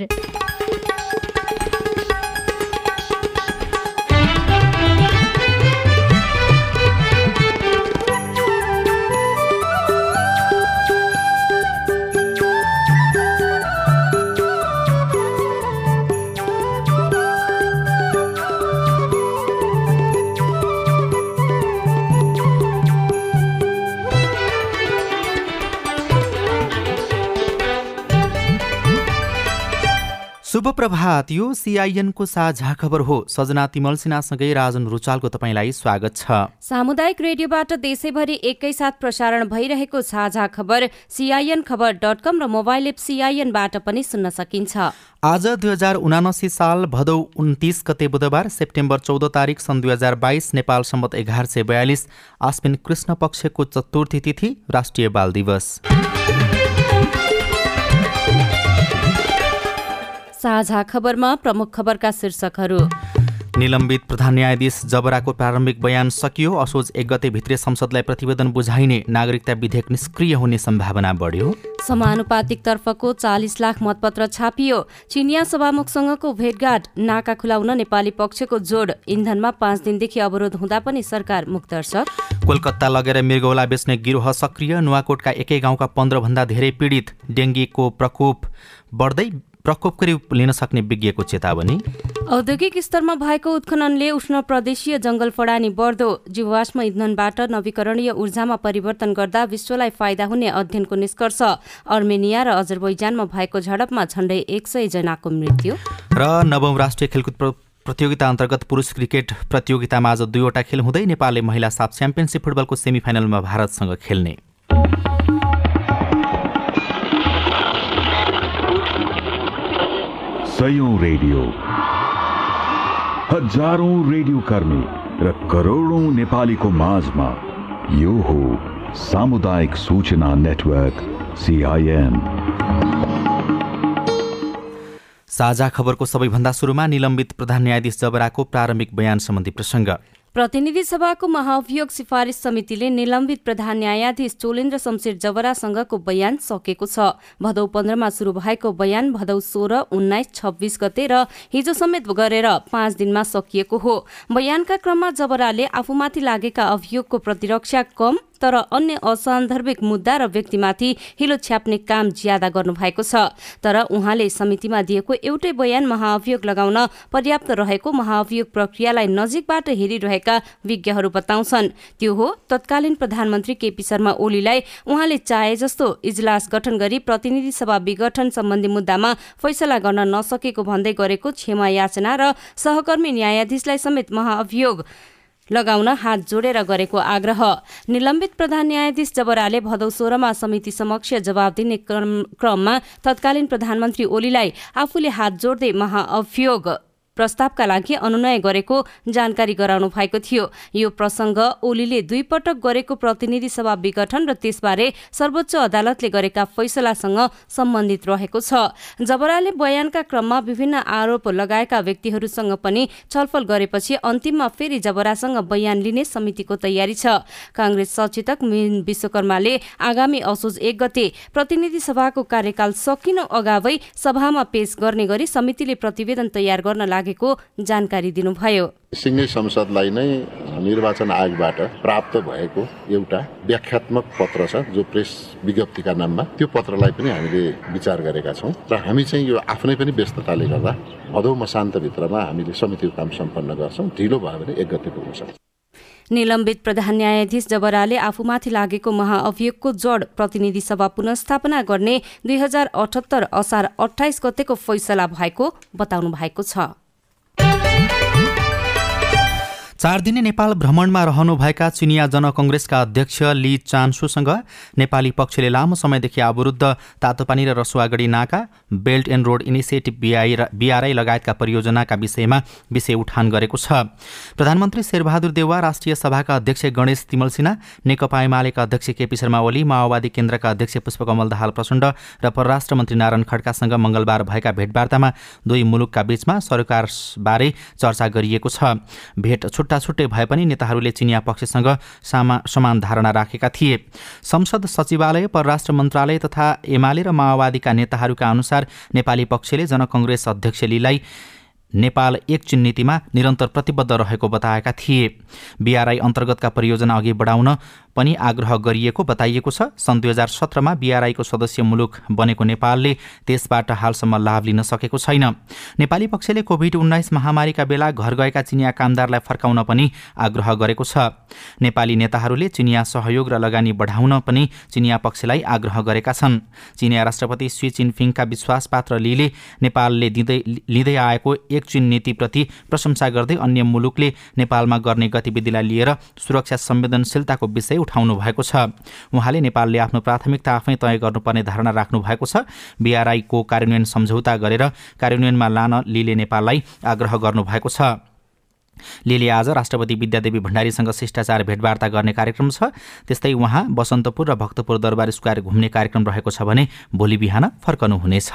शुभ प्रभात यो सिआइएनको साझा खबर हो। सजना तिमल सिन्हासँगै राजन रुचालको तपाईँलाई स्वागत छ। सामुदायिक रेडियोबाट देशैभरि एकैसाथ प्रसारण भइरहेको साझा खबर सिआइएन खबर डट कम र मोबाइल एप सिआइएनबाट पनि सुन्न सकिन्छ। आज दुई हजार उनासी साल भदौ उन्तिस गते बुधबार सेप्टेम्बर चौध तारिक सन् दुई हजार बाइस नेपाल सम्मत एघार सय बयालिस आश्विन कृष्ण पक्षको चतुर्थी तिथि राष्ट्रिय बाल दिवस। साझा खबरमा प्रमुख खबरका शीर्षकहरू। निलम्बित प्रधान न्यायाधीश जबराको प्रारम्भिक बयान सकियो। असोज एक गते भित्रै संसदलाई प्रतिवेदन बुझाइने नागरिकता विधेयक निष्क्रिय हुने सम्भावना बढ्यो। समानुपातिक तर्फको चालिस लाख मतपत्र छापियो। चिनिया सभामुखसँगको भेटघाट नाका खुलाउन नेपाली पक्षको जोड। इन्धनमा पाँच दिनदेखि अवरोध हुँदा पनि सरकार मुक्तर्शक कोलकाता लगेर मृगौला बेच्ने गिरोह सक्रिय। नुवाकोटका एकै गाउँका पन्ध्रभन्दा धेरै पीडित डेङ्गीको प्रकोप बढ्दै प्रकोपको रूप लिन सक्ने विज्ञको चेतावनी? औद्योगिक स्तरमा भएको उत्खननले उष्ण प्रदेशीय जङ्गल फडानी बढ्दो जीवाश्म इन्धनबाट नवीकरणीय ऊर्जामा परिवर्तन गर्दा विश्वलाई फाइदा हुने अध्ययनको निष्कर्ष। अर्मेनिया र अजरबैजानमा भएको झडपमा झण्डै एक सय जनाको मृत्यु। र नवौं राष्ट्रिय खेलकुद प्रतियोगिता अन्तर्गत पुरुष क्रिकेट प्रतियोगितामा आज दुईवटा खेल हुँदै नेपालले महिला साफ च्याम्पियनसिप फुटबलको सेमिफाइनलमा भारतसँग खेल्ने। सयौं रेडियो। हजारौं रेडियो कर्मी र करोडौं नेपालीको माझमा यो हो सामुदायिक सूचना नेटवर्क सिआइएन साझा खबरको सबैभन्दा सुरुमा निलम्बित प्रधान न्यायाधीश जबराको प्रारम्भिक बयान सम्बन्धी प्रसङ्ग। प्रतिनिधि सभाको महाअभियोग सिफारिस समितिले निलम्बित प्रधान न्यायाधीश चोलेन्द्र शमशेर जवरासँगको बयान सकेको छ। भदौ पन्ध्रमा शुरू भएको बयान भदौ सोह्र उन्नाइस छब्बिस गते र हिजो समेत गरेर पाँच दिनमा सकिएको हो। बयानका क्रममा जबराले आफूमाथि लागेका अभियोगको प्रतिरक्षा कम तर अन्य असान्दर्भिक मुद्दा र व्यक्तिमाथि हिलो छ्याप्ने काम ज्यादा गर्नुभएको छ। तर उहाँले समितिमा दिएको एउटै बयान महाअभियोग लगाउन पर्याप्त रहेको महाअभियोग प्रक्रियालाई नजिकबाट हेरिरहेका विज्ञहरू बताउँछन्। त्यो हो तत्कालीन प्रधानमन्त्री केपी शर्मा ओलीलाई उहाँले चाहे जस्तो इजलास गठन गरी प्रतिनिधि सभा विघटन सम्बन्धी मुद्दामा फैसला गर्न नसकेको भन्दै गरेको क्षमा याचना र सहकर्मी न्यायाधीशलाई समेत महाअभियोग लगाउन हात जोडेर गरेको आग्रह। निलम्बित प्रधान न्यायाधीश जबराले भदौ सोह्रमा समिति समक्ष जवाब दिने क्रममा तत्कालीन प्रधानमन्त्री ओलीलाई आफूले हात जोड्दै महाअभियोग प्रस्तावका लागि अनुनय गरेको जानकारी गराउनु भएको थियो। यो प्रसंग ओलीले दुई पटक गरेको प्रतिनिधि सभा विघटन र त्यसबारे सर्वोच्च अदालतले गरेका फैसलासँग सम्बन्धित रहेको छ। जबराले बयानका क्रममा विभिन्न आरोप लगाएका व्यक्तिहरूसँग पनि छलफल गरेपछि अन्तिममा फेरि जबरासँग बयान लिने समितिको तयारी छ। काङ्ग्रेस सचेतक मिन विश्वकर्माले आगामी असोज एक गते प्रतिनिधि सभाको कार्यकाल सकिनु अगावै सभामा पेश गर्ने गरी समितिले प्रतिवेदन तयार गर्न लागे लागेको जानकारी दिनुभयो। सिङ्गै संसदलाई नै निर्वाचन आयोगबाट प्राप्त भएको एउटा व्याख्यात्मक पत्र छ जो प्रेस विज्ञप्तिका नाममा त्यो पत्रलाई पनि हामीले विचार गरेका छौँ र हामी चाहिँ यो आफ्नै पनि व्यस्तताले गर्दा भदौ मसान्तभित्रमा हामीले समितिको काम सम्पन्न गर्छौँ ढिलो भयो भने एक गति पुग्न सक्छ। निलम्बित प्रधान न्यायाधीश जबराले आफूमाथि लागेको महाअभियोगको जड प्रतिनिधि सभा पुनस्थापना गर्ने दुई हजार अठहत्तर असार अठाइस गतेको फैसला भएको बताउनु भएको छ। Thank you. चार दिने नेपाल भ्रमणमा रहनुभएका चिनिया जनकङ्ग्रेसका अध्यक्ष ली चान्सुसँग नेपाली पक्षले लामो समयदेखि अवरुद्ध तातोपानी र रसुवागढी नाका belt and road initiative BI BRI लगायतका परियोजनाका विषयमा विषय उठान गरेको छ। प्रधानमन्त्री शेरबहादुर देउवा राष्ट्रिय सभाका अध्यक्ष गणेश तिमल सिन्हा नेकपा एमालेका अध्यक्ष केपी शर्मा ओली माओवादी केन्द्रका अध्यक्ष पुष्पकमल दाहाल प्रचण्ड र परराष्ट्र मन्त्री नारायण खड्कासँग मंगलबार भएका भेटवार्तामा दुई मुलुकका बीचमा सरकारबारे चर्चा गरिएको छ। भेट छुट्टा छुट्टै भए पनि नेताहरूले चिनिया पक्षसँग सामा समान धारणा राखेका थिए। संसद सचिवालय परराष्ट्र मन्त्रालय तथा एमाले र माओवादीका नेताहरूका अनुसार नेपाली पक्षले जनकङ्ग्रेस अध्यक्ष लीलाई नेपाल एक चिन नीतिमा निरन्तर प्रतिबद्ध रहेको बताएका थिए। बिआरआई अन्तर्गतका परियोजना अघि बढाउन पनि आग्रह गरिएको बताइएको छ। सन् दुई हजार सत्रमा बिआरआईको सदस्य मुलुक बनेको नेपालले त्यसबाट हालसम्म लाभ लिन सकेको छैन। नेपाली पक्षले कोभिड उन्नाइस महामारीका बेला घर गएका चिनिया कामदारलाई फर्काउन पनि आग्रह गरेको छ। नेपाली नेताहरूले चिनिया सहयोग र लगानी बढाउन पनि चिनिया पक्षलाई आग्रह गरेका छन्। चिनिया राष्ट्रपति सी चिनफिङका विश्वासपात्र लीले नेपालले दिँदै लिँदै आएको एक चिन नीतिप्रति प्रशंसा गर्दै अन्य मुलुकले नेपालमा गर्ने गतिविधिलाई लिएर सुरक्षा संवेदनशीलताको विषय उठाउनु भएको छ। उहाँले नेपालले आफ्नो प्राथमिकता आफै तय गर्नुपर्ने धारणा राख्नु भएको छ बिआरआईको कार्यान्वयन सम्झौता गरेर कार्यान्वयनमा लान लिले नेपाललाई आग्रह गर्नुभएको छ। लिले आज राष्ट्रपति विद्यादेवी भण्डारीसँग शिष्टाचार भेटवार्ता गर्ने कार्यक्रम छ। त्यस्तै उहाँ बसन्तपुर र भक्तपुर दरबार स्क्वायर घुम्ने कार्यक्रम रहेको छ भने भोलि बिहान फर्कनुहुनेछ।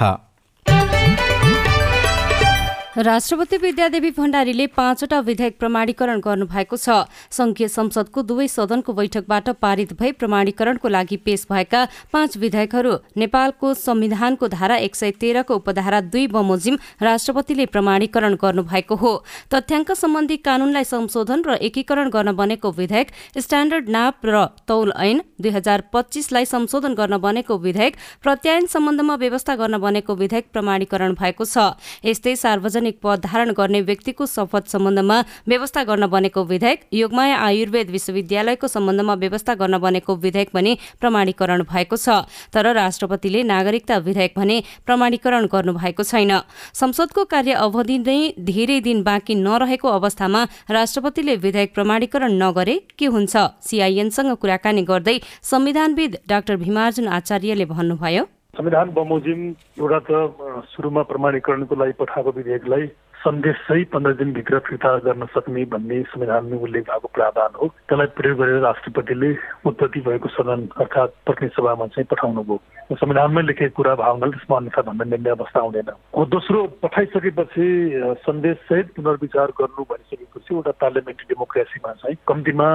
राष्ट्रपति विद्यादेवी भण्डारीले पाँचवटा विधेयक प्रमाणीकरण गर्नुभएको छ। संघीय संसदको दुवै सदनको बैठकबाट पारित भई प्रमाणीकरणको लागि पेश भएका पाँच विधेयकहरू नेपालको संविधानको धारा एक सय तेह्रको उपधारा दुई बमोजिम राष्ट्रपतिले प्रमाणीकरण गर्नुभएको हो। तथ्याङ्क सम्बन्धी कानूनलाई संशोधन र एकीकरण गर्न बनेको विधेयक स्ट्याण्डर्ड नाप र तौल ऐन दुई हजार पच्चिसलाई संशोधन गर्न बनेको विधेयक प्रत्यायन सम्बन्धमा व्यवस्था गर्न बनेको विधेयक प्रमाणीकरण भएको छ। यस्तै सार्वजनिक सार्वजनिक पद धारण गर्ने व्यक्तिको शपथ सम्बन्धमा व्यवस्था गर्न बनेको विधेयक योगमाया आयुर्वेद विश्वविद्यालयको सम्बन्धमा व्यवस्था गर्न बनेको विधेयक पनि प्रमाणीकरण भएको छ। तर राष्ट्रपतिले नागरिकता विधेयक भने प्रमाणीकरण गर्नुभएको छैन। संसदको कार्य अवधि नै धेरै दिन बाँकी नरहेको अवस्थामा राष्ट्रपतिले विधेयक प्रमाणीकरण नगरे के हुन्छ? सीआईएनसँग कुराकानी गर्दै संविधानविद डाक्टर भीमार्जुन आचार्यले भन्नुभयो। संविधान बमोजिम एउटा त सुरुमा प्रमाणीकरणको लागि पठाएको विधेयकलाई सन्देश चाहिँ पन्ध्र दिनभित्र फिर्ता गर्न सक्ने भन्ने संविधानमा उल्लेख भएको प्रावधान हो। त्यसलाई प्रयोग गरेर राष्ट्रपतिले उत्पत्ति भएको सदन अर्थात् प्रतिनिधि सभामा चाहिँ पठाउनु भयो संविधानमै लेखेको कुरा भावनाले त्यसमा अन्यथा भन्ने निर्णय अवस्था आउँदैन। अब दोस्रो पठाइसकेपछि सन्देश सहित पुनर्विचार गर्नु भनिसकेपछि एउटा पार्लियामेन्ट्री डेमोक्रेसीमा चाहिँ कम्तीमा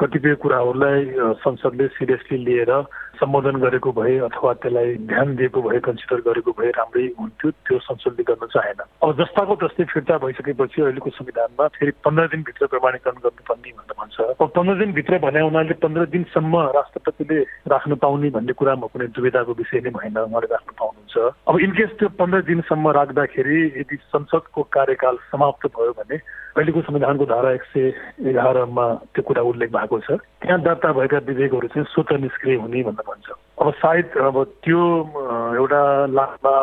कतिपय कुराहरूलाई संसदले सिरियसली लिएर सम्बोधन गरेको भए अथवा त्यसलाई ध्यान दिएको भए कन्सिडर गरेको भए राम्रै हुन्थ्यो त्यो संसदले गर्न चाहेन। अब जस्ताको जस्तै फिर्ता भइसकेपछि अहिलेको संविधानमा फेरि पन्ध्र दिनभित्र प्रमाणीकरण गर्नुपर्ने भनेर भन्छ। अब पन्ध्र दिनभित्र भने उनीहरूले पन्ध्र दिनसम्म राष्ट्रपतिले राख्न पाउने भन्ने कुरामा कुनै दुविधाको विषय नै भएन उहाँले राख्न पाउनुहुन्छ। अब इनकेस त्यो पन्ध्र दिनसम्म राख्दाखेरि यदि संसदको कार्यकाल समाप्त भयो भने अहिलेको संविधानको धारा एक सय एघारमा त्यो कुरा उल्लेख भएको छ। त्यहाँ दर्ता भएका विधेयकहरू चाहिँ स्वत निष्क्रिय हुने भनेर भन्छ। अब सायद अब त्यो एउटा लाभमा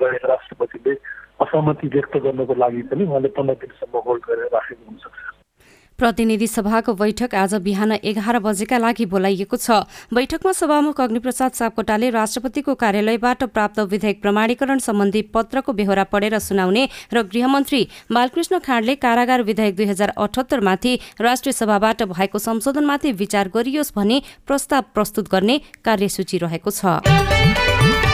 गएर राष्ट्रपतिले असहमति व्यक्त गर्नको लागि पनि उहाँले पन्ध्र दिनसम्म होल्ड गरेर राखेको हुनसक्छ। प्रतिनिधि सभाको बैठक आज बिहान एघार बजेका लागि बोलाइएको छ। बैठकमा सभामुख अग्निप्रसाद सापकोटाले राष्ट्रपतिको कार्यालयबाट प्राप्त विधेयक प्रमाणीकरण सम्बन्धी पत्रको बेहोरा पढेर सुनाउने र गृहमन्त्री बालकृष्ण खाँडले कारागार विधेयक दुई हजार अठहत्तरमाथि राष्ट्रिय सभाबाट भएको संशोधनमाथि विचार गरियोस् भनी प्रस्ताव प्रस्तुत गर्ने कार्यसूची रहेको छ।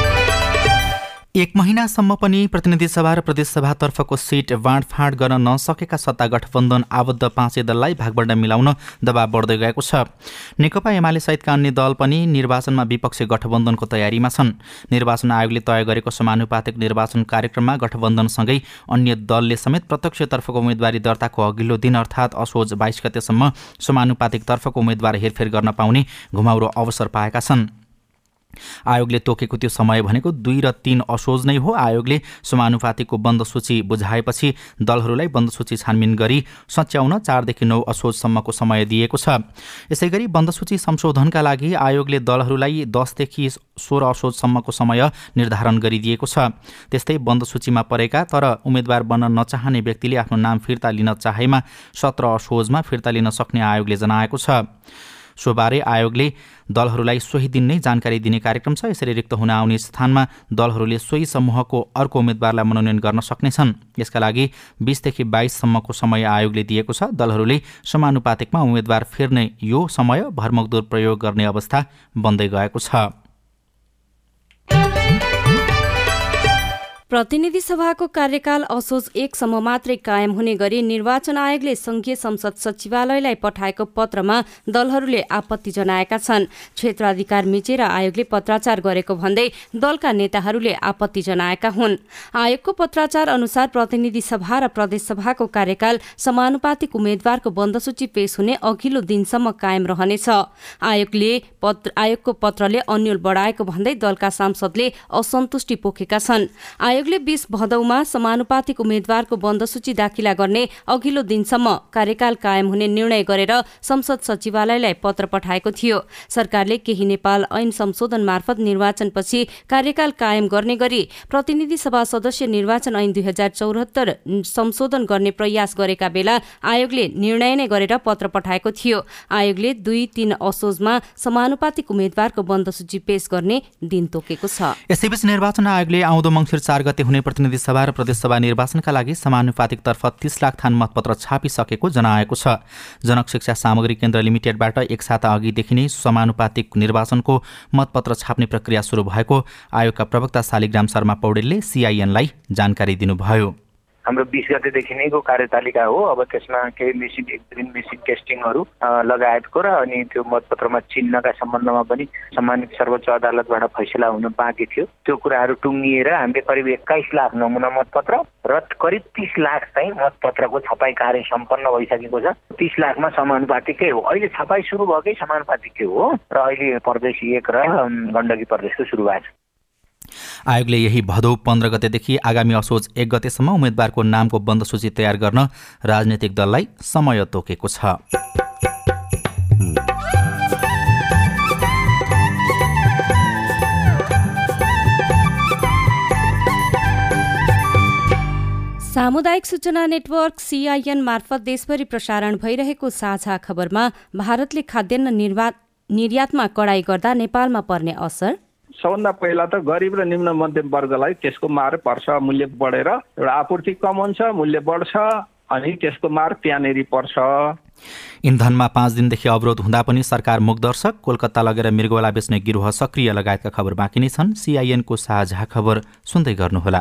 एक महिनासम्म पनि प्रतिनिधि सभा र प्रदेशसभातर्फको सिट बाँडफाँड गर्न नसकेका सत्ता गठबन्धन आबद्ध पाँचै दललाई भागबण्ड मिलाउन दबाव बढ्दै गएको छ। नेकपा एमाले सहितका अन्य दल पनि निर्वाचनमा विपक्षी गठबन्धनको तयारीमा छन्। निर्वाचन आयोगले तय गरेको समानुपातिक निर्वाचन कार्यक्रममा गठबन्धनसँगै अन्य दलले समेत प्रत्यक्षतर्फको उम्मेद्वारी दर्ताको अघिल्लो दिन अर्थात् असोज बाइस गतेसम्म समानुपातिक तर्फको उम्मेद्वार हेरफेर गर्न पाउने घुमाउरो अवसर पाएका छन्। आयोगले तोकेको त्यो समय भनेको दुई र तीन असोज नै हो। आयोगले समानुपातिको बन्द सूची बुझाएपछि दलहरूलाई बन्द सूची छानबिन गरी सच्याउन चारदेखि नौ असोजसम्मको समय दिएको छ। यसै गरी बन्द सूची संशोधनका लागि आयोगले दलहरूलाई दसदेखि सोह्र असोजसम्मको समय निर्धारण गरिदिएको छ। त्यस्तै बन्द सूचीमा परेका तर उम्मेद्वार बन्न नचाहने व्यक्तिले आफ्नो नाम फिर्ता लिन चाहेमा सत्र असोजमा फिर्ता लिन सक्ने आयोगले जनाएको छ। सोबारे आयोगले दलहरूलाई सोही दिन नै जानकारी दिने कार्यक्रम छ। यसरी रिक्त हुन आउने स्थानमा दलहरूले सोही समूहको अर्को उम्मेद्वारलाई मनोनयन गर्न सक्नेछन्। यसका लागि बिसदेखि बाइससम्मको समय आयोगले दिएको छ। दलहरूले समानुपातिकमा उम्मेद्वार फेर्ने यो समय भरमकदुर प्रयोग गर्ने अवस्था बन्दै गएको छ। प्रतिनिधि सभाको कार्यकाल असोज एकसम्म मात्रै कायम हुने गरी निर्वाचन आयोगले संघीय संसद सचिवालयलाई पठाएको पत्रमा दलहरूले आपत्ति जनाएका छन्। क्षेत्राधिकार मिचेर आयोगले पत्राचार गरेको भन्दै दलका नेताहरूले आपत्ति जनाएका हुन्। आयोगको पत्राचार अनुसार प्रतिनिधि सभा र प्रदेशसभाको कार्यकाल समानुपातिक उम्मेद्वारको बन्दसूची पेश हुने अघिल्लो दिनसम्म कायम रहनेछ। आयोगले आयोगको पत्रले अन्यल बढाएको भन्दै दलका सांसदले असन्तुष्टि पोखेका छन्। आयोगले बीस भदौमा समानुपातिक उम्मेद्वारको बन्दसूची दाखिला गर्ने अघिल्लो दिनसम्म कार्यकाल कायम हुने निर्णय गरेर संसद सचिवालयलाई पत्र पठाएको थियो। सरकारले केही नेपाल ऐन संशोधन मार्फत निर्वाचनपछि कार्यकाल कायम गर्ने गरी प्रतिनिधि सभा सदस्य निर्वाचन ऐन दुई हजार चौहत्तर संशोधन गर्ने प्रयास गरेका बेला आयोगले निर्णय नै गरेर पत्र पठाएको थियो। आयोगले दुई तीन असोजमा समानुपातिक उम्मेद्वारको बन्दसूची पेश गर्ने दिन तोकेको छ। यसैबीच निर्वाचन आयोगले आउँदो मङ्सिर चार गते हुने प्रतिनिधि सभा र प्रदेशसभा निर्वाचनका लागि समानुपातिकतर्फ तीस लाख थान मतपत्र छापिसकेको जनाएको छ। जनक शिक्षा सामग्री केन्द्र लिमिटेडबाट एक साता अघिदेखि नै समानुपातिक निर्वाचनको मतपत्र छाप्ने प्रक्रिया सुरु भएको आयोगका प्रवक्ता शालिग्राम शर्मा पौडेलले सिआइएनलाई जानकारी दिनुभयो। हाम्रो बिस गतेदेखि नैको कार्यतालिका हो। अब त्यसमा केही मेसिन एक दिन मेसिन टेस्टिङहरू लगायतको र अनि त्यो मतपत्रमा चिन्हका सम्बन्धमा पनि सम्मानित सर्वोच्च अदालतबाट फैसला हुन बाँकी थियो। त्यो कुराहरू टुङ्गिएर हामीले करिब एक्काइस लाख नमुना मतपत्र र करिब तिस लाख चाहिँ मतपत्रको छपाई कार्य सम्पन्न भइसकेको छ। तिस लाखमा समानुपातिकै हो। अहिले छपाई सुरु भएकै समानुपातिकै हो। र अहिले प्रदेश एक र गण्डकी प्रदेशको सुरु भएको छ आयोगले यही भदौ पन्ध्र गतेदेखि आगामी असोज एक गतेसम्म उम्मेद्वारको नामको बन्द सूची तयार गर्न राजनैतिक दललाई समय तोकेको छ। सामुदायिक सूचना नेटवर्क सिआइएन मार्फत देशभरि प्रसारण भइरहेको साझा खबरमा भारतले खाद्यान्न निर्यातमा कडाई गर्दा नेपालमा पर्ने असर सबभन्दा पहिला त गरिब र निम्न मध्यम वर्गलाई त्यसको मार पर्छ मूल्य बढेर एउटा आपूर्ति कम हुन्छ मूल्य बढ्छ अनि त्यसको मार त्यहाँनिर पर्छ। इन्धनमा पाँच दिनदेखि अवरोध हुँदा पनि सरकार मुखदर्शक कोलकाता लगेर मृगोला बेच्ने गिरोह सक्रिय लगायतका खबर बाँकी नै छन्। सिआइएनको साझा खबर सुन्दै गर्नुहोला।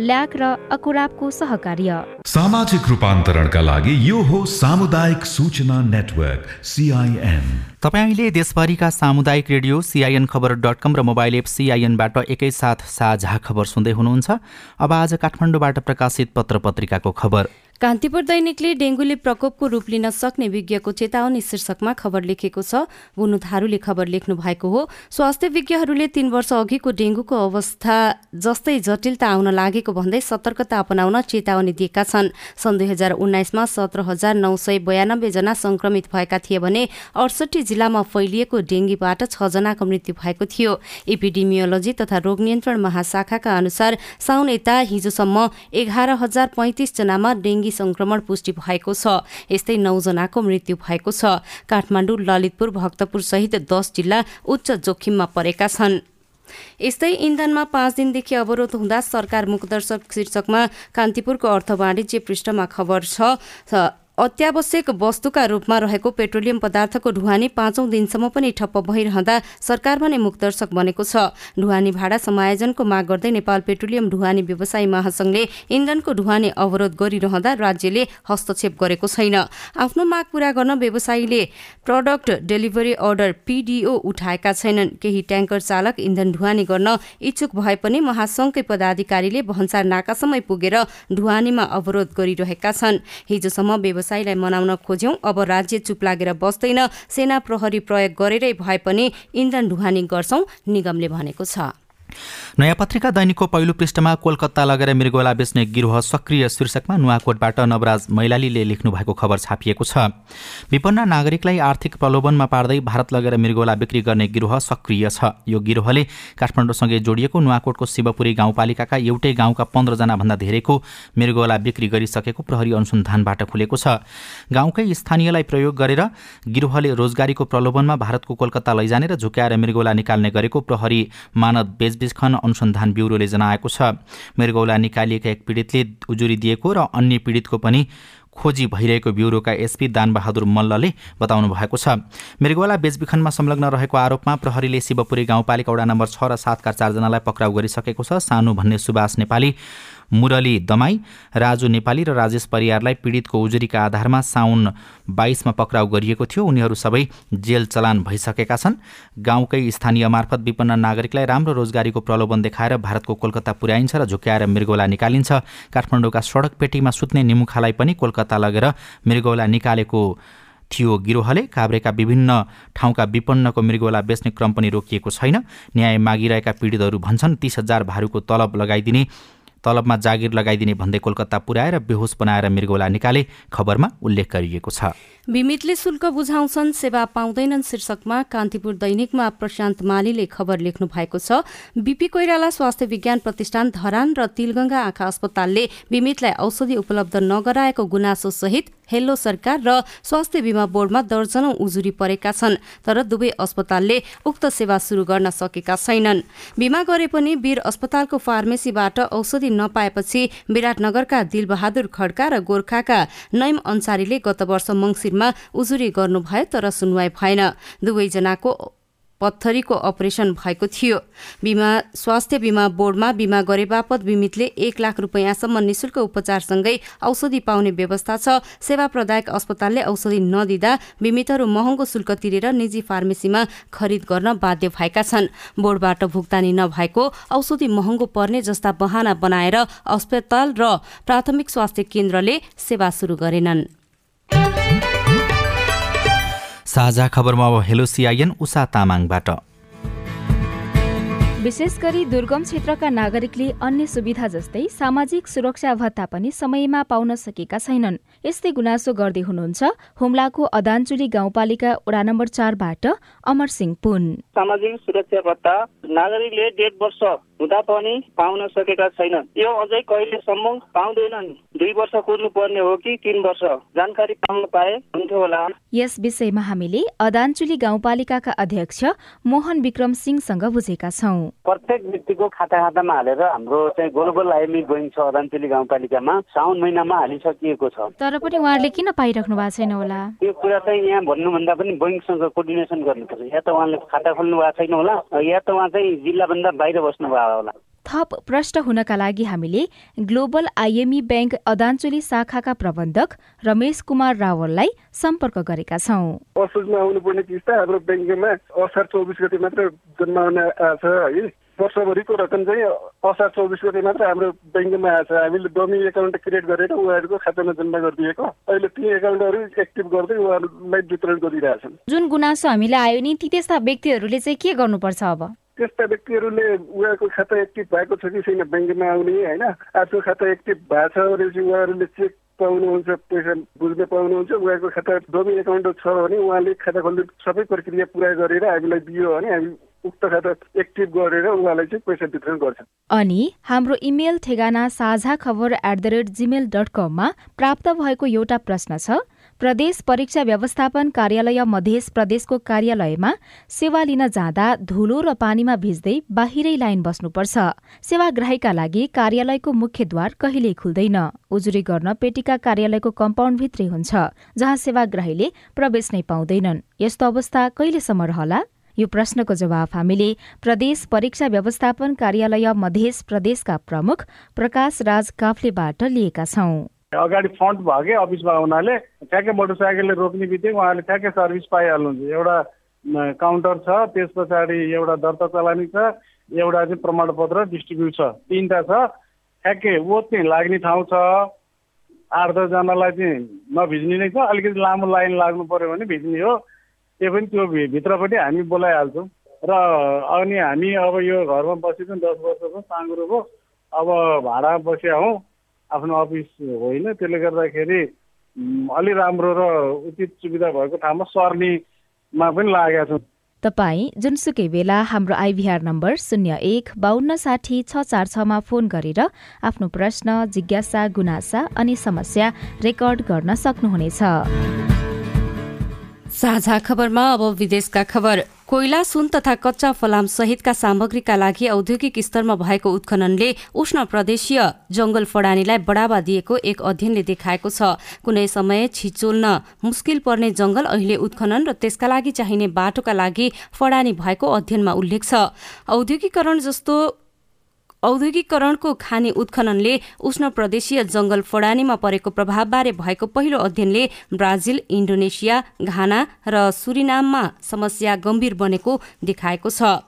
ल्याक र अकुराबको सहकार्य। सामाजिक रूपान्तरणका लागि यो हो सामुदायिक सूचना नेटवर्क सिआइएन तपाईँले देशभरिका सामुदायिक radio CIN Khabar dot com र मोबाइल एप सिआइएनबाट एकैसाथ साझा खबर सुन्दै हुनुहुन्छ। अब आज काठमाडौँबाट प्रकाशित पत्र पत्रिकाको खबर। कान्तिपुर दैनिकले डेङ्गुले प्रकोपको रूप लिन सक्ने विज्ञको चेतावनी शीर्षकमा खबर लेखेको छ। बुनु थारूले खबर लेख्नु भएको हो। स्वास्थ्य विज्ञहरूले तीन वर्ष अघिको डेङ्गुको अवस्था जस्तै जटिलता आउन लागेको भन्दै सतर्कता अपनाउन चेतावनी दिएका छन्। सन् दुई हजार उन्नाइसमा सत्र हजार नौ सय बयानब्बे जना संक्रमित भएका थिए भने अडसठी जिल्लामा फैलिएको डेङ्गीबाट छजनाको मृत्यु भएको थियो। इपिडिमियोलोजी तथा रोग नियन्त्रण महाशाखाका अनुसार साउन यता हिजोसम्म एघार हजार पैँतिसजनामा डेङ्गी संक्रमण पुष्टि भएको छ। यस्तै नौजनाको मृत्यु भएको छ। काठमाडौँ ललितपुर भक्तपुर सहित दस जिल्ला उच्च जोखिममा परेका छन्। यस्तै इन्धनमा पाँच दिनदेखि अवरोध हुँदा सरकार मुखदर्शक शीर्षकमा कान्तिपुरको अर्थ वाणिज्य पृष्ठमा खबर छ। अत्यावश्यक वस्तुका रूपमा रहेको पेट्रोलियम पदार्थको ढुवानी पाँचौं दिनसम्म पनि ठप्प भइरहँदा सरकार भने मुखदर्शक बनेको छ। ढुवानी भाडा समायोजनको माग गर्दै नेपाल पेट्रोलियम ढुवानी व्यवसायी महासंघले इन्धनको ढुवानी अवरोध गरिरहँदा राज्यले हस्तक्षेप गरेको छैन। आफ्नो माग पूरा गर्न व्यवसायीले प्रडक्ट डेलिभरी अर्डर पिडिओ उठाएका छैनन्। केही ट्याङ्कर चालक इन्धन ढुवानी गर्न इच्छुक भए पनि महासंघकै पदाधिकारीले भन्सार नाकासम्मै पुगेर ढुवानीमा अवरोध गरिरहेका छन्। हिजोसम्म व्यवसायीलाई मनाउन खोज्यौं। अब राज्य चुप लागेर बस्दैन। सेना प्रहरी प्रयोग गरेरै भए पनि इन्धन ढुवानी गर्छौं निगमले भनेको छ। नयाँ पत्रिका दैनिकको पहिलो पृष्ठमा कोलकाता लगेर मृगोला बेच्ने गिरोह सक्रिय शीर्षकमा नुवाकोटबाट नवराज मैलालीले लेख्नु भएको खबर छापिएको छ। विपन्न नागरिकलाई आर्थिक प्रलोभनमा पार्दै भारत लगेर मृगोला बिक्री गर्ने गिरोह सक्रिय छ। यो गिरोहले काठमाडौँसँगै जोडिएको नुवाकोटको शिवपुरी गाउँपालिकाका एउटै गाउँका पन्ध्रजनाभन्दा धेरैको मृगोला बिक्री गरिसकेको प्रहरी अनुसन्धानबाट खुलेको छ। गाउँकै स्थानीयलाई प्रयोग गरेर गिरोहले रोजगारीको प्रलोभनमा भारतको कोलकाता लैजाने र झुक्याएर मृगोला निकाल्ने गरेको प्रहरी मानव बेचबिच खन अनुसन्धान ब्युरोले जनाएको छ। मृगौला निकालिएका एक पीडितले उजुरी दिएको र अन्य पीडितको पनि खोजी भइरहेको ब्युरोका एसपी दानबहादुर मल्लले बताउनु भएको छ। मृगवाला बेचबिखनमा संलग्न रहेको आरोपमा प्रहरीले शिवपुरी गाउँपालिका वडा नम्बर छ र सातका चारजनालाई पक्राउ गरिसकेको छ। सानो भन्ने सुभाष नेपाली मुरली दमाई राजु नेपाली र राजेश परियारलाई पीडितको उजुरीका आधारमा साउन बाइसमा पक्राउ गरिएको थियो। उनीहरू सबै जेल चलान भइसकेका छन्। गाउँकै स्थानीय मार्फत विपन्न नागरिकलाई राम्रो रोजगारीको प्रलोभन देखाएर भारतको कोलकाता पुर्याइन्छ र झुक्याएर मृगौला निकालिन्छ। काठमाडौँका सडक पेटीमा सुत्ने निमुखालाई पनि कोलकाता लगेर मृगौला निकालेको थियो गिरोहले। काभ्रेका विभिन्न ठाउँका विपन्नको मृगोला बेच्ने क्रम पनि रोकिएको छैन। न्याय मागिरहेका पीडितहरू भन्छन् तीस हजार भारूको तलब लगाइदिने तलबमा जागिर लगाइदिने भन्दै कोलकाता पुर्याएर बेहोस बनाएर मृगौला निकाले खबरमा उल्लेख गरिएको छ। बिमितले शुल्क बुझाउँछन् सेवा पाउँदैनन् शीर्षकमा। कान्तिपुर दैनिकमा प्रशान्त मालीले खबर लेख्नु भएको छ बिपी कोइराला स्वास्थ्य विज्ञान प्रतिष्ठान धरान र तिलगंगा आँखा अस्पतालले बिमितलाई औषधि उपलब्ध नगराएको गुनासो सहित हेल्लो सरकार र स्वास्थ्य बिमा बोर्डमा दर्जनौं उजुरी परेका छन् तर दुवै अस्पतालले उक्त सेवा सुरु गर्न सकेका छैनन्। बिमा गरे पनि वीर अस्पतालको फार्मेसीबाट औषधि नपाएपछि विराटनगरका दिलबहादुर खड्का र गोर्खाका नैम अन्सारीले गत वर्ष मङ्सिरमा उजुरी गर्नुभयो तर सुनवाई भएन। दुवैजनाको पत्थरीको अपरेसन भएको थियो। बिमा स्वास्थ्य बिमा बोर्डमा बिमा गरे बापत बिमितले एक लाख रुपियाँसम्म निशुल्क उपचारसँगै औषधि पाउने व्यवस्था छ। सेवा प्रदायक अस्पतालले औषधि नदिँदा बिमितहरू महँगो शुल्क तिरेर निजी फार्मेसीमा खरिद गर्न बाध्य भएका छन्। बोर्डबाट भुक्तानी नभएको औषधि महँगो पर्ने जस्ता बहाना बनाएर अस्पताल र प्राथमिक स्वास्थ्य केन्द्रले सेवा सुरु गरेनन्। साझा खबरमा अब हेलो सिआइएन उषा तामाङबाट। विशेष गरी दुर्गम क्षेत्रका नागरिकले अन्य सुविधा जस्तै सामाजिक सुरक्षा भत्ता पनि समयमा पाउन सकेका छैनन्। यस्तै गुनासो गर्दै हुनुहुन्छ हुम्लाको अदानचुली गाउँपालिका वडा नम्बर चारबाट अमर सिंह पुन। सामाजिक सुरक्षा भत्ता नागरिकले डेढ वर्ष हुँदा पनि पाउन सकेका छैनन्। यो अझै कहिलेसम्म पाउँदैनन् दुई वर्ष कुर्नु पर्ने हो कि तिन वर्ष? जानकारी पाउन पाए हुन्थ्यो होला। यस विषयमा हामीले अदानचुली गाउँपालिकाका अध्यक्ष मोहन विक्रम सिंहसँग बुझेका छौँ। प्रत्येक व्यक्तिको खाता खातामा हालेर हाम्रो चाहिँ ग्लोबल आइएमई बैङ्क छ अदानचुली गाउँपालिकामा साउन महिनामा हालिसकिएको छ। तर पनि उहाँहरूले किन पाइराख्नु भएको छैन होला? त्यो कुरा चाहिँ यहाँ भन्नुभन्दा पनि बैङ्कसँग कोर्डिनेसन गर्नुपर्छ। या त उहाँले खाता खोल्नु भएको छैन होला या त उहाँ चाहिँ जिल्लाभन्दा बाहिर बस्नु भएको होला थप प्रष्ट हुनका लागि हामीले ग्लोबल आइएमई ब्याङ्क अदानचुली शाखाका प्रबन्धक रमेश कुमार रावललाई सम्पर्क गरेका छौँ। असोजमा आउनुपर्ने किस्ता हाम्रो ब्याङ्कमा असार चौबिस गति मात्र जम्मा हुन आएको छ है। वर्षभरिको रकम चाहिँ असार चौबिस गते मात्र हाम्रो ब्याङ्कमा आएछ हामीले डमी एकाउन्ट क्रिएट गरेर उहाँहरूको खातामा जम्मा गरिदिएको। अहिले ती एकाउन्टहरू एक्टिभ गर्दै उहाँहरूलाई वितरण गरिरहेछन्। जुन गुनासो हामीलाई आयो नि ती त्यस्ता व्यक्तिहरूले चाहिँ के गर्नुपर्छ अब? त्यस्ता व्यक्तिहरूले उहाँको खाता एक्टिभ भएको छ कि छैन ब्याङ्कमा आउने होइन? आफ्नो खाता एक्टिभ भएको छ भनेपछि उहाँहरूले चेक पाउनुहुन्छ पैसा बुझ्न पाउनुहुन्छ उहाँको खाता डमी एकाउन्ट छ भने उहाँले खाता खोल्ने सबै प्रक्रिया पुरा गरेर हामीलाई दियो भने हामी उक्त खाता एक्टिभ गरेर उहाँलाई चाहिँ पैसा वितरण गर्छ। अनि हाम्रो इमेल ठेगाना Sajha Khabar at the rate gmail dot कममा प्राप्त भएको एउटा प्रश्न छ। प्रदेश परीक्षा व्यवस्थापन कार्यालय मध्य प्रदेशको कार्यालयमा सेवा लिन जाँदा धुलो र पानीमा भिज्दै बाहिरै लाइन बस्नुपर्छ। सेवाग्राहीका लागि कार्यालयको मुख्य द्वार कहिल्यै खुल्दैन। उजुरी गर्न पेटिका कार्यालयको कम्पाउन्डभित्रै हुन्छ जहाँ सेवाग्राहीले प्रवेश नै पाउँदैनन्। यस्तो अवस्था कहिलेसम्म रहला? यो प्रश्नको जवाफ हामीले प्रदेश परीक्षा व्यवस्थापन कार्यालय मध्य प्रदेशका प्रमुख प्रकाश राज काफ्लेबाट लिएका छौं। अगाडि फ्रन्ट भएकै अफिसमा हुनाले ठ्याक्कै मोटरसाइकलले रोक्ने बित्तिकै उहाँले ठ्याक्कै सर्भिस पाइहाल्नुहुन्छ। एउटा काउन्टर छ त्यस पछाडि एउटा दर्ता चलानी छ एउटा चाहिँ प्रमाणपत्र डिस्ट्रिब्युट छ। तिनवटा छ। ठ्याक्कै ओत चाहिँ लाग्ने ठाउँ छ। आठ दसजनालाई चाहिँ नभिज्ने नै छ। अलिकति लामो लाइन लाग्नु पर्यो भने भिज्ने हो। त्यो पनि त्यो भित्रपट्टि हामी बोलाइहाल्छौँ। र अनि हामी अब यो घरमा बसेको दस वर्षको साँगुरोको अब भाडा बसिया हौँ। आफ्नो अफिस होइन त्यसले गर्दाखेरि अलि राम्रो र उचित सुविधा भएको ठाउँमा सर्नेमा पनि लागेका छौँ तपाईँ जुनसुकै बेला हाम्रो आइभीआर नम्बर शून्य एक बाहन्न साठी छ चार छमा फोन गरेर आफ्नो प्रश्न जिज्ञासा गुनासा अनि समस्या रेकर्ड गर्न सक्नुहुनेछ। साझा खबरमा अब विदेशका खबर। कोइला सुन तथा कच्चा फलाम सहितका सामग्रीका लागि औद्योगिक स्तरमा भएको उत्खननले उष्ण प्रदेशीय जंगल फडानीलाई बढावा दिएको एक अध्ययनले देखाएको छ। कुनै समय छिचोल्न मुस्किल पर्ने जंगल अहिले उत्खनन र त्यसका लागि चाहिने बाटोका लागि फडानी भएको अध्ययनमा उल्लेख छ। औद्योगिकरण जस्तो औद्योगिकरणको खानी उत्खननले उष्ण प्रदेशीय जंगल फडानीमा परेको प्रभावबारे भएको पहिलो अध्ययनले ब्राजिल इन्डोनेसिया घाना र सुरिनाममा समस्या गम्भीर बनेको देखाएको छ।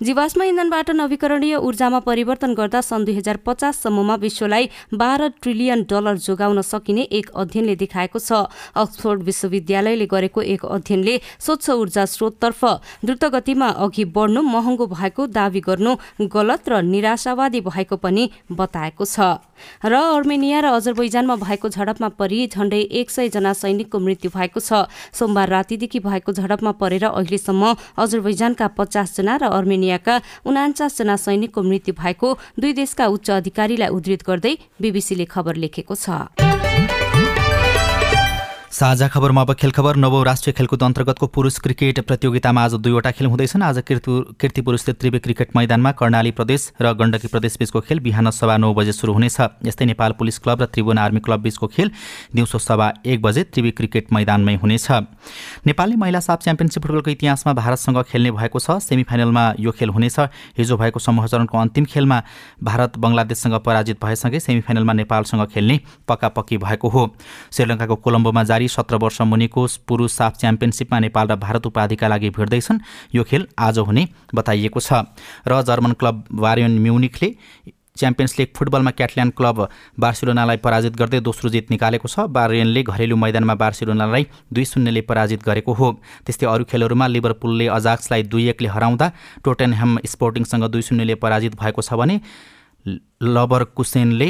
जीवाश्म इन्धनबाट नवीकरणीय ऊर्जामा परिवर्तन गर्दा सन् दुई हजार पचाससम्ममा विश्वलाई बाह्र ट्रिलियन डलर जोगाउन सकिने एक अध्ययनले देखाएको छ। अक्सफोर्ड विश्वविद्यालयले गरेको एक अध्ययनले स्वच्छ ऊर्जा स्रोततर्फ द्रुतगतिमा अघि बढ्नु महँगो भएको दावी गर्नु गलत र निराशावादी भएको पनि बताएको छ। र अर्मेनिया र अजरबैजानमा भएको झडपमा परि झण्डै एक सय जना सैनिकको मृत्यु भएको छ। सोमबार रातिदेखि भएको झडपमा परेर अहिलेसम्म अजरबैजानका पचासजना र अर्मेनियाका उनाचासजना सैनिकको मृत्यु भएको दुई देशका उच्च अधिकारीलाई उद्धृत गर्दै बीबीसीले खबर लेखेको छ। साझा खबरमा अब खेल खबर नवौँ राष्ट्रिय खेलकुद अन्तर्गतको पुरुष क्रिकेट प्रतियोगितामा आज दुईवटा खेल हुँदैछन्। आज किर्ति पुरुष त्रिवे क्रिकेट मैदानमा कर्णाली प्रदेश र गण्डकी प्रदेश बीचको खेल बिहान सभा नौ बजे सुरु हुनेछ। यस्तै नेपाल पुलिस क्लब र त्रिभुवन आर्मी क्लब बीचको खेल दिउँसो सभा एक बजे त्रिवी क्रिकेट मैदानमै हुनेछ। नेपालले महिला साफ च्याम्पियनसिप फुटबलको इतिहासमा भारतसँग खेल्ने भएको छ। सेमिफाइनलमा यो खेल हुनेछ। हिजो भएको समूह चरणको अन्तिम खेलमा भारत बङ्गलादेशसँग पराजित भएसँगै सेमिफाइनलमा नेपालसँग खेल्ने पक्कापक्की भएको हो। श्रीलङ्काको कोलम्बोमा जारी सत्र वर्ष मुनिको पुरुष साफ च्याम्पियनसिपमा नेपाल र भारत उपाधिका लागि भिड्दैछन्। यो खेल आज हुने बताइएको छ। र जर्मन क्लब वारियन म्युनिकले च्याम्पियन्स लिग फुटबलमा क्याटल्यान्ड क्लब बार्सिलोनालाई पराजित गर्दै दोस्रो जित निकालेको छ। बारियनले घरेलु मैदानमा बार्सिलोनालाई दुई शून्यले पराजित गरेको हो। त्यस्तै अरू खेलहरूमा लिभरपुलले अजाक्सलाई दुई एकले हराउँदा टोटेनह्याम स्पोर्टिङसँग दुई शून्यले पराजित भएको छ भने लबर कुसेनले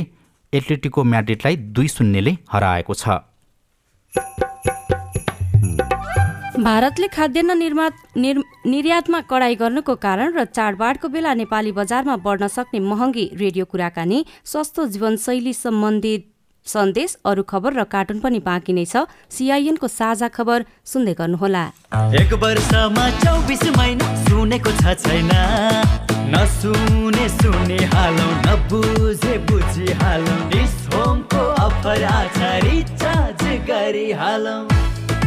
एथलेटिको म्याड्रिडलाई दुई शून्यले हराएको छ। भारतले खाद्यान्न निर्यातमा कडाई गर्नुको कारण र चाडबाडको बेला नेपाली बजारमा बढ्न सक्ने महँगी रेडियो कुराकानी सस्तो जीवनशैली सम्बन्धित सन्देश अरू खबर र कार्टुन पनि बाँकी नै छ। सिआइएनको साझा खबर सुन्दै गर्नुहोला। एक वर्षमा चौबिस महिना सुनेको छ छैन। नसुने सुने हालौ नबुझे बुझी हालौ। होमको अफर रिचार्ज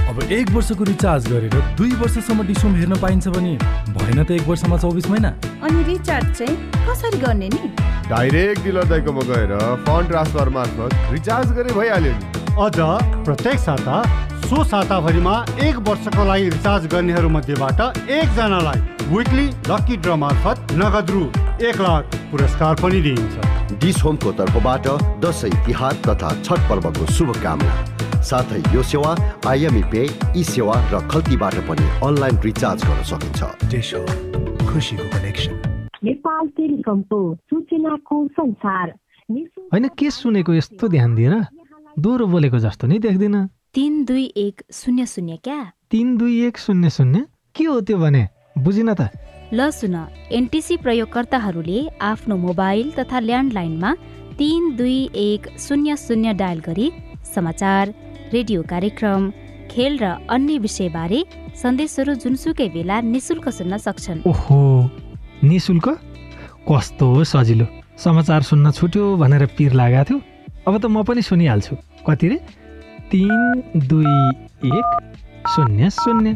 अब एक वर्षको रिचार्ज गरेर दुई वर्षसम्म डिसोम हेर्न पाइन्छ भने भएन त एक वर्षमा चौबिस महिना। अनि रिचार्ज चाहिँ कसरी गर्ने नि? डाइरेक्ट डिलर दाइकोमा गएर फन्ड ट्रान्सफर मार्फत रिचार्ज गरे भइहाल्यो नि। अझ प्रत्येक साता सो साताभरिमा एक वर्षको लागि रिचार्ज गर्नेहरू मध्येबाट एकजनालाई विकली लकी ड्र मार्फत नगद रु एक लाख पुरस्कार पनि दिइन्छ। डिस होमको तर्फबाट दसैँ तिहार तथा छठ पर्वको शुभकामना। साथै यो सेवा आइएमई पे ई सेवा र खल्तीबाट पनि अनलाइन रिचार्ज गर्न सकिन्छ। खुसीको कनेक्सन नेपाल टेलिकमको सूचनाको संसार। होइन के सुनेको यस्तो ध्यान दिएर दोहोरो बोलेको जस्तो नि देख्दिन। तिन दुई एक शून्य शून्य क्या? तिन दुई एक शून्य शून्य? के हो त्यो भने? बुझिन त। ल सुन एनटिसी प्रयोगकर्ताहरूले आफ्नो मोबाइल तथा ल्यान्डलाइनमा तिन दुई एक शून्य शून्य डायल गरी समाचार रेडियो कार्यक्रम खेल र अन्य विषयबारे सन्देशहरू जुनसुकै बेला निशुल्क सुन्न सक्छन्। ओहो निशुल्क? कस्तो सजिलो। समाचार सुन्न छुट्यो भनेर पिर लागेको थियो। अब त म पनि सुनिहाल्छु। कति रे? तिन दुई एक शून्य शून्य।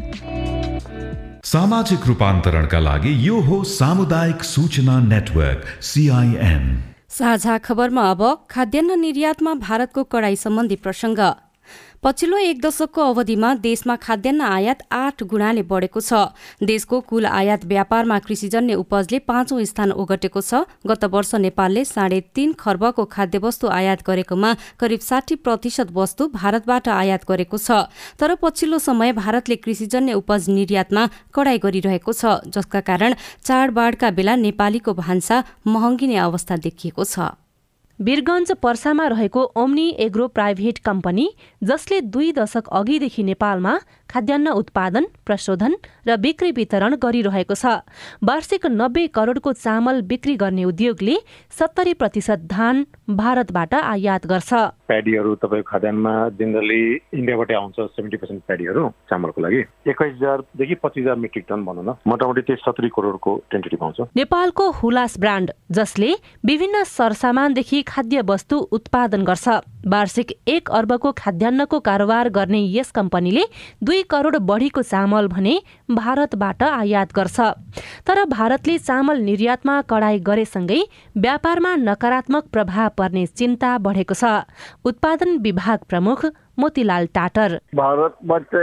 सामाजिक रूपान्तरणका लागि यो हो सामुदायिक सूचना नेटवर्क सिआइएन साझा खबरमा अब खाद्यान्न निर्यातमा भारतको कडाई सम्बन्धी प्रसङ्ग। पछिल्लो एक दशकको अवधिमा देशमा खाद्यान्न आयात आठ गुणाले बढेको छ। देशको कुल आयात व्यापारमा कृषिजन्य उपजले पाँचौं स्थान ओगटेको छ। गत वर्ष नेपालले साढे तीन खर्बको खाद्यवस्तु आयात गरेकोमा करिब साठी प्रतिशत वस्तु भारतबाट आयात गरेको छ। तर पछिल्लो समय भारतले कृषिजन्य उपज निर्यातमा कडाई गरिरहेको छ जसका कारण चाडबाडका बेला नेपालीको भान्सा महँगिने अवस्था देखिएको छ। वीरगञ्ज पर्सामा रहेको ओम्नी एग्रो प्राइभेट कम्पनी जसले दुई दशक अघिदेखि नेपालमा खाद्यान्न उत्पादन प्रशोधन र बिक्री वितरण गरिरहेको छ। वार्षिक नब्बे करोडको चामल बिक्री गर्ने उद्योगले सत्तरी प्रतिशत धान भारतबाट आयात गर्छ। प्याडीहरू तपाईँको खाद्यान्नमा जेनरली इन्डियाबाटै आउँछ सेभेन्टी पर्सेन्ट प्याडीहरू चामलको लागि। एक्काइस हजारदेखि पच्चिस हजार मेट्रिक टन भनौँ न मोटामोटी त्यही सत्तरी करोडको टेन्टेटिभ आउँछ नेपालको हुलास ब्रान्ड जसले विभिन्न सरसामानदेखि खाद्य वस्तु उत्पादन गर्छ। वार्षिक एक अर्बको खाद्यान्नको कारोबार गर्ने यस कम्पनीले दुई करोड बढीको चामल भने भारतबाट आयात गर्छ। तर भारतले चामल निर्यातमा कडाई गरेसँगै व्यापारमा नकारात्मक प्रभाव पर्ने चिन्ता बढेको छ। उत्पादन विभाग प्रमुख मोतीलाल टाटर। भारतबाट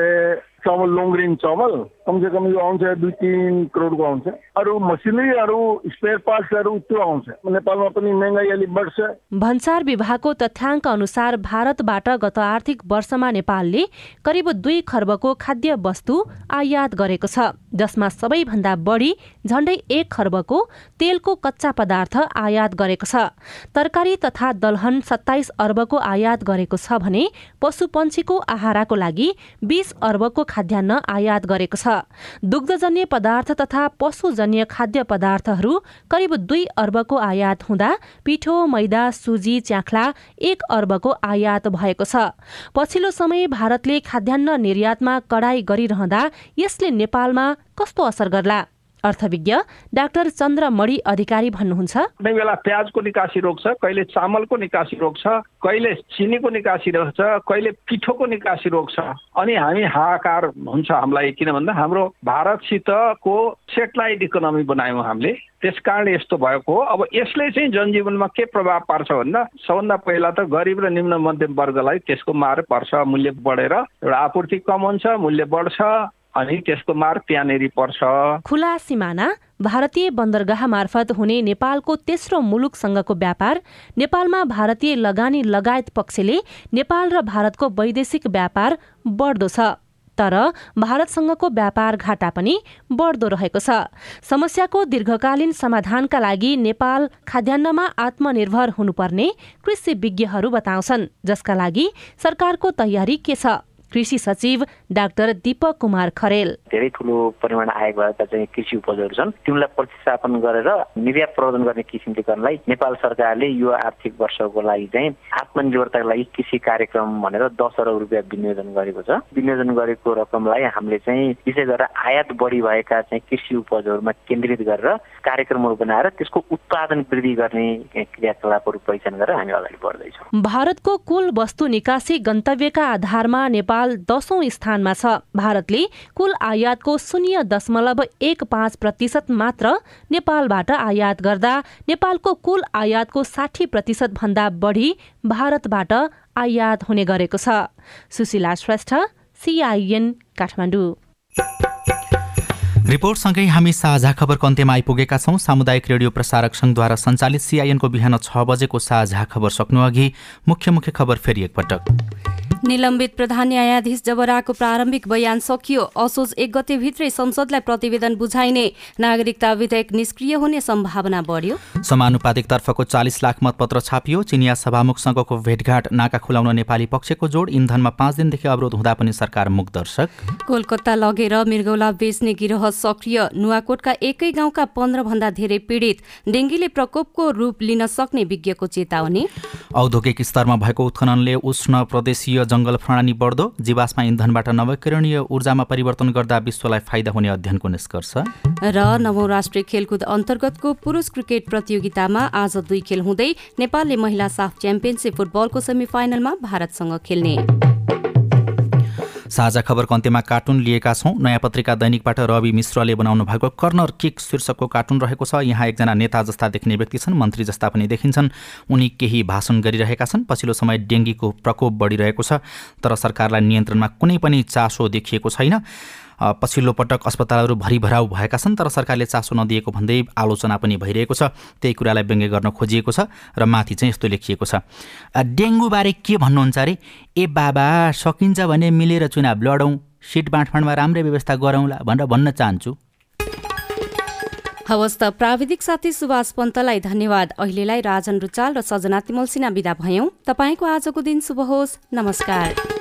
चामल चामल। कमसे कम यो आउँछ दुई तिन करोडको आउँछ। अरू मसिनरी अरू स्पेयर पार्ट्सहरू त्यो आउँछ। नेपालमा पनि महँगाई अलिक बढ्छ। भन्सार विभागको तथ्याङ्क अनुसार भारतबाट गत आर्थिक वर्षमा नेपालले करिब दुई खर्बको खाद्य वस्तु आयात गरेको छ। जसमा सबैभन्दा बढी झण्डै एक खर्बको तेलको कच्चा पदार्थ आयात गरेको छ। तरकारी तथा दलहन सत्ताइस अर्बको आयात गरेको छ भने पशुपन्छीको आहाराको लागि बीस अर्बको खाद्यान्न आयात गरेको छ। दुग्धजन्य पदार्थ तथा पशुजन्य खाद्य पदार्थहरू करिब दुई अर्बको आयात हुँदा पिठो मैदा सुजी च्याख्ला एक अर्बको आयात भएको छ। पछिल्लो समय भारतले खाद्यान्न निर्यातमा कडाई गरिरहँदा यसले नेपालमा कस्तो असर गर्ला? अर्थविज्ञ डाक्टर चन्द्र मणि अधिकारी भन्नुहुन्छ। कुनै बेला प्याजको निकासी रोक्छ कहिले चामलको निकासी रोक्छ कहिले चिनीको निकासी रोक्छ कहिले पिठोको निकासी रोक्छ अनि हामी हाहाकार हुन्छ हामीलाई किन भन्दा हाम्रो भारतसितको सेटेलाइट इकोनोमी बनायौँ हामीले। त्यस कारण यस्तो भएको हो। अब यसले चाहिँ जनजीवनमा के प्रभाव पार्छ भन्दा सबभन्दा पहिला त गरिब र निम्न मध्यम वर्गलाई त्यसको मार पर्छ मूल्य बढेर। एउटा आपूर्ति कम हुन्छ मूल्य बढ्छ। अनि त्यसको मार त्यहाँनिर पर्छ। खुला सिमाना भारतीय बन्दरगाह मार्फत हुने नेपालको तेस्रो मुलुकसँगको व्यापार नेपालमा भारतीय लगानी लगायत पक्षले नेपाल र भारतको वैदेशिक व्यापार बढ्दो छ तर भारतसँगको व्यापार घाटा पनि बढ्दो रहेको छ। समस्याको दीर्घकालीन समाधानका लागि नेपाल खाद्यान्नमा आत्मनिर्भर हुनुपर्ने कृषि विज्ञहरू बताउँछन् जसका लागि सरकारको तयारी के छ? कृषि सचिव डाक्टर दीपक कुमार खरेल। धेरै ठुलो परिमाण आयोग भएका चाहिँ कृषि उपजहरू छन्। तिनलाई प्रतिस्थापन गरेर निर्यात प्रवर्धन गर्ने किसिमले गर्नलाई नेपाल सरकारले यो आर्थिक वर्षको लागि चाहिँ आत्मनिर्भरताको लागि कृषि कार्यक्रम भनेर दस अरब रुपियाँ विनियोजन गरेको छ। विनियोजन गरेको रकमलाई हामीले चाहिँ विशेष गरेर आयात बढी भएका चाहिँ कृषि उपजहरूमा केन्द्रित गरेर कार्यक्रमहरू बनाएर त्यसको उत्पादन वृद्धि गर्ने क्रियाकलापहरू पहिचान गरेर हामी अगाडि बढ्दैछौँ। भारतको कुल वस्तु निकासी गन्तव्यका आधारमा नेपाल नेपाल दशौं स्थानमा छ। भारतले कुल आयातको शून्य दशमलव एक पाँच प्रतिशत मात्र नेपालबाट आयात गर्दा नेपालको कुल आयातको साठी प्रतिशत भन्दा बढी भारतबाट आयात हुने गरेको छ। सुशीला श्रेष्ठ सिआइएन काठमाडौँ। रिपोर्टसँगै हामी साझा खबरको अन्त्यमा आइपुगेका छौँ। सामुदायिक रेडियो प्रसारक सङ्घद्वारा सञ्चालित सिआइएनको बिहान छ बजेको साझा खबर सक्नुअघि मुख्य मुख्य खबर फेरि एकपटक। निलम्बित प्रधान न्यायाधीश जबराको प्रारम्भिक बयान सकियो। असोज एक गतेभित्रै संसदलाई प्रतिवेदन बुझाइने नागरिकता विधेयक निष्क्रिय हुने सम्भावना बढ्यो। समानुपातिक तर्फको चालिस लाख मतपत्र छापियो। चिनिया सभामुखसँगको भेटघाट नाका खुलाउन नेपाली पक्षको जोड। इन्धनमा पाँच दिनदेखि अवरोध हुँदा पनि सरकार मुखदर्शक। कोलकाता लगेर मृगौला बेच्ने गिरोह सक्रिय। नुवाकोटका एकै गाउँका पन्ध्र भन्दा धेरै पीड़ित। डेङ्गीले प्रकोपको रूप लिन सक्ने विज्ञको चेतावनी। औद्योगिक स्तरमा भएको उत्खननले उष्ण प्रदेशीय जङ्गल प्रणाली बढ्दो जीवाश्म इन्धनबाट नवीकरणीय ऊर्जामा परिवर्तन गर्दा विश्वलाई फाइदा हुने अध्ययनको निष्कर्ष। र नवौं राष्ट्रिय खेलकुद अन्तर्गतको पुरुष क्रिकेट प्रतियोगितामा आज दुई खेल हुँदै नेपालले महिला साफ च्याम्पियनसिप फुटबलको सेमिफाइनलमा भारतसँग खेल्ने। साझा खबरको अन्त्यमा कार्टुन लिएका छौँ। नयाँ पत्रिका दैनिकबाट रवि मिश्रले बनाउनु भएको कर्नर किक शीर्षकको कार्टुन रहेको छ। यहाँ एकजना नेता जस्ता देख्ने व्यक्ति छन् मन्त्री जस्ता पनि देखिन्छन्। उनी केही भाषण गरिरहेका छन्। पछिल्लो समय डेङ्गीको प्रकोप बढिरहेको छ तर सरकारलाई नियन्त्रणमा कुनै पनि चासो देखिएको छैन। पछिल्लो पटक अस्पतालहरू भरिभराउ भएका छन् तर सरकारले चासो नदिएको भन्दै आलोचना पनि भइरहेको छ। त्यही कुरालाई व्यङ्ग्य गर्न खोजिएको छ र माथि चाहिँ यस्तो लेखिएको छ। डेङ्गुबारे के भन्नुहुन्छ अरे? ए बाबा सकिन्छ भने मिलेर चुनाव लडौँ सिट बाँडफाँडमा राम्रै व्यवस्था गरौँला भनेर भन्न चाहन्छु। हवस् त प्राविधिक साथी सुभाष पन्तलाई धन्यवाद। अहिलेलाई राजन रुचाल र सजना तिमल सिन्हा विदा भयौँ। तपाईँको आजको दिन शुभ होस्। नमस्कार।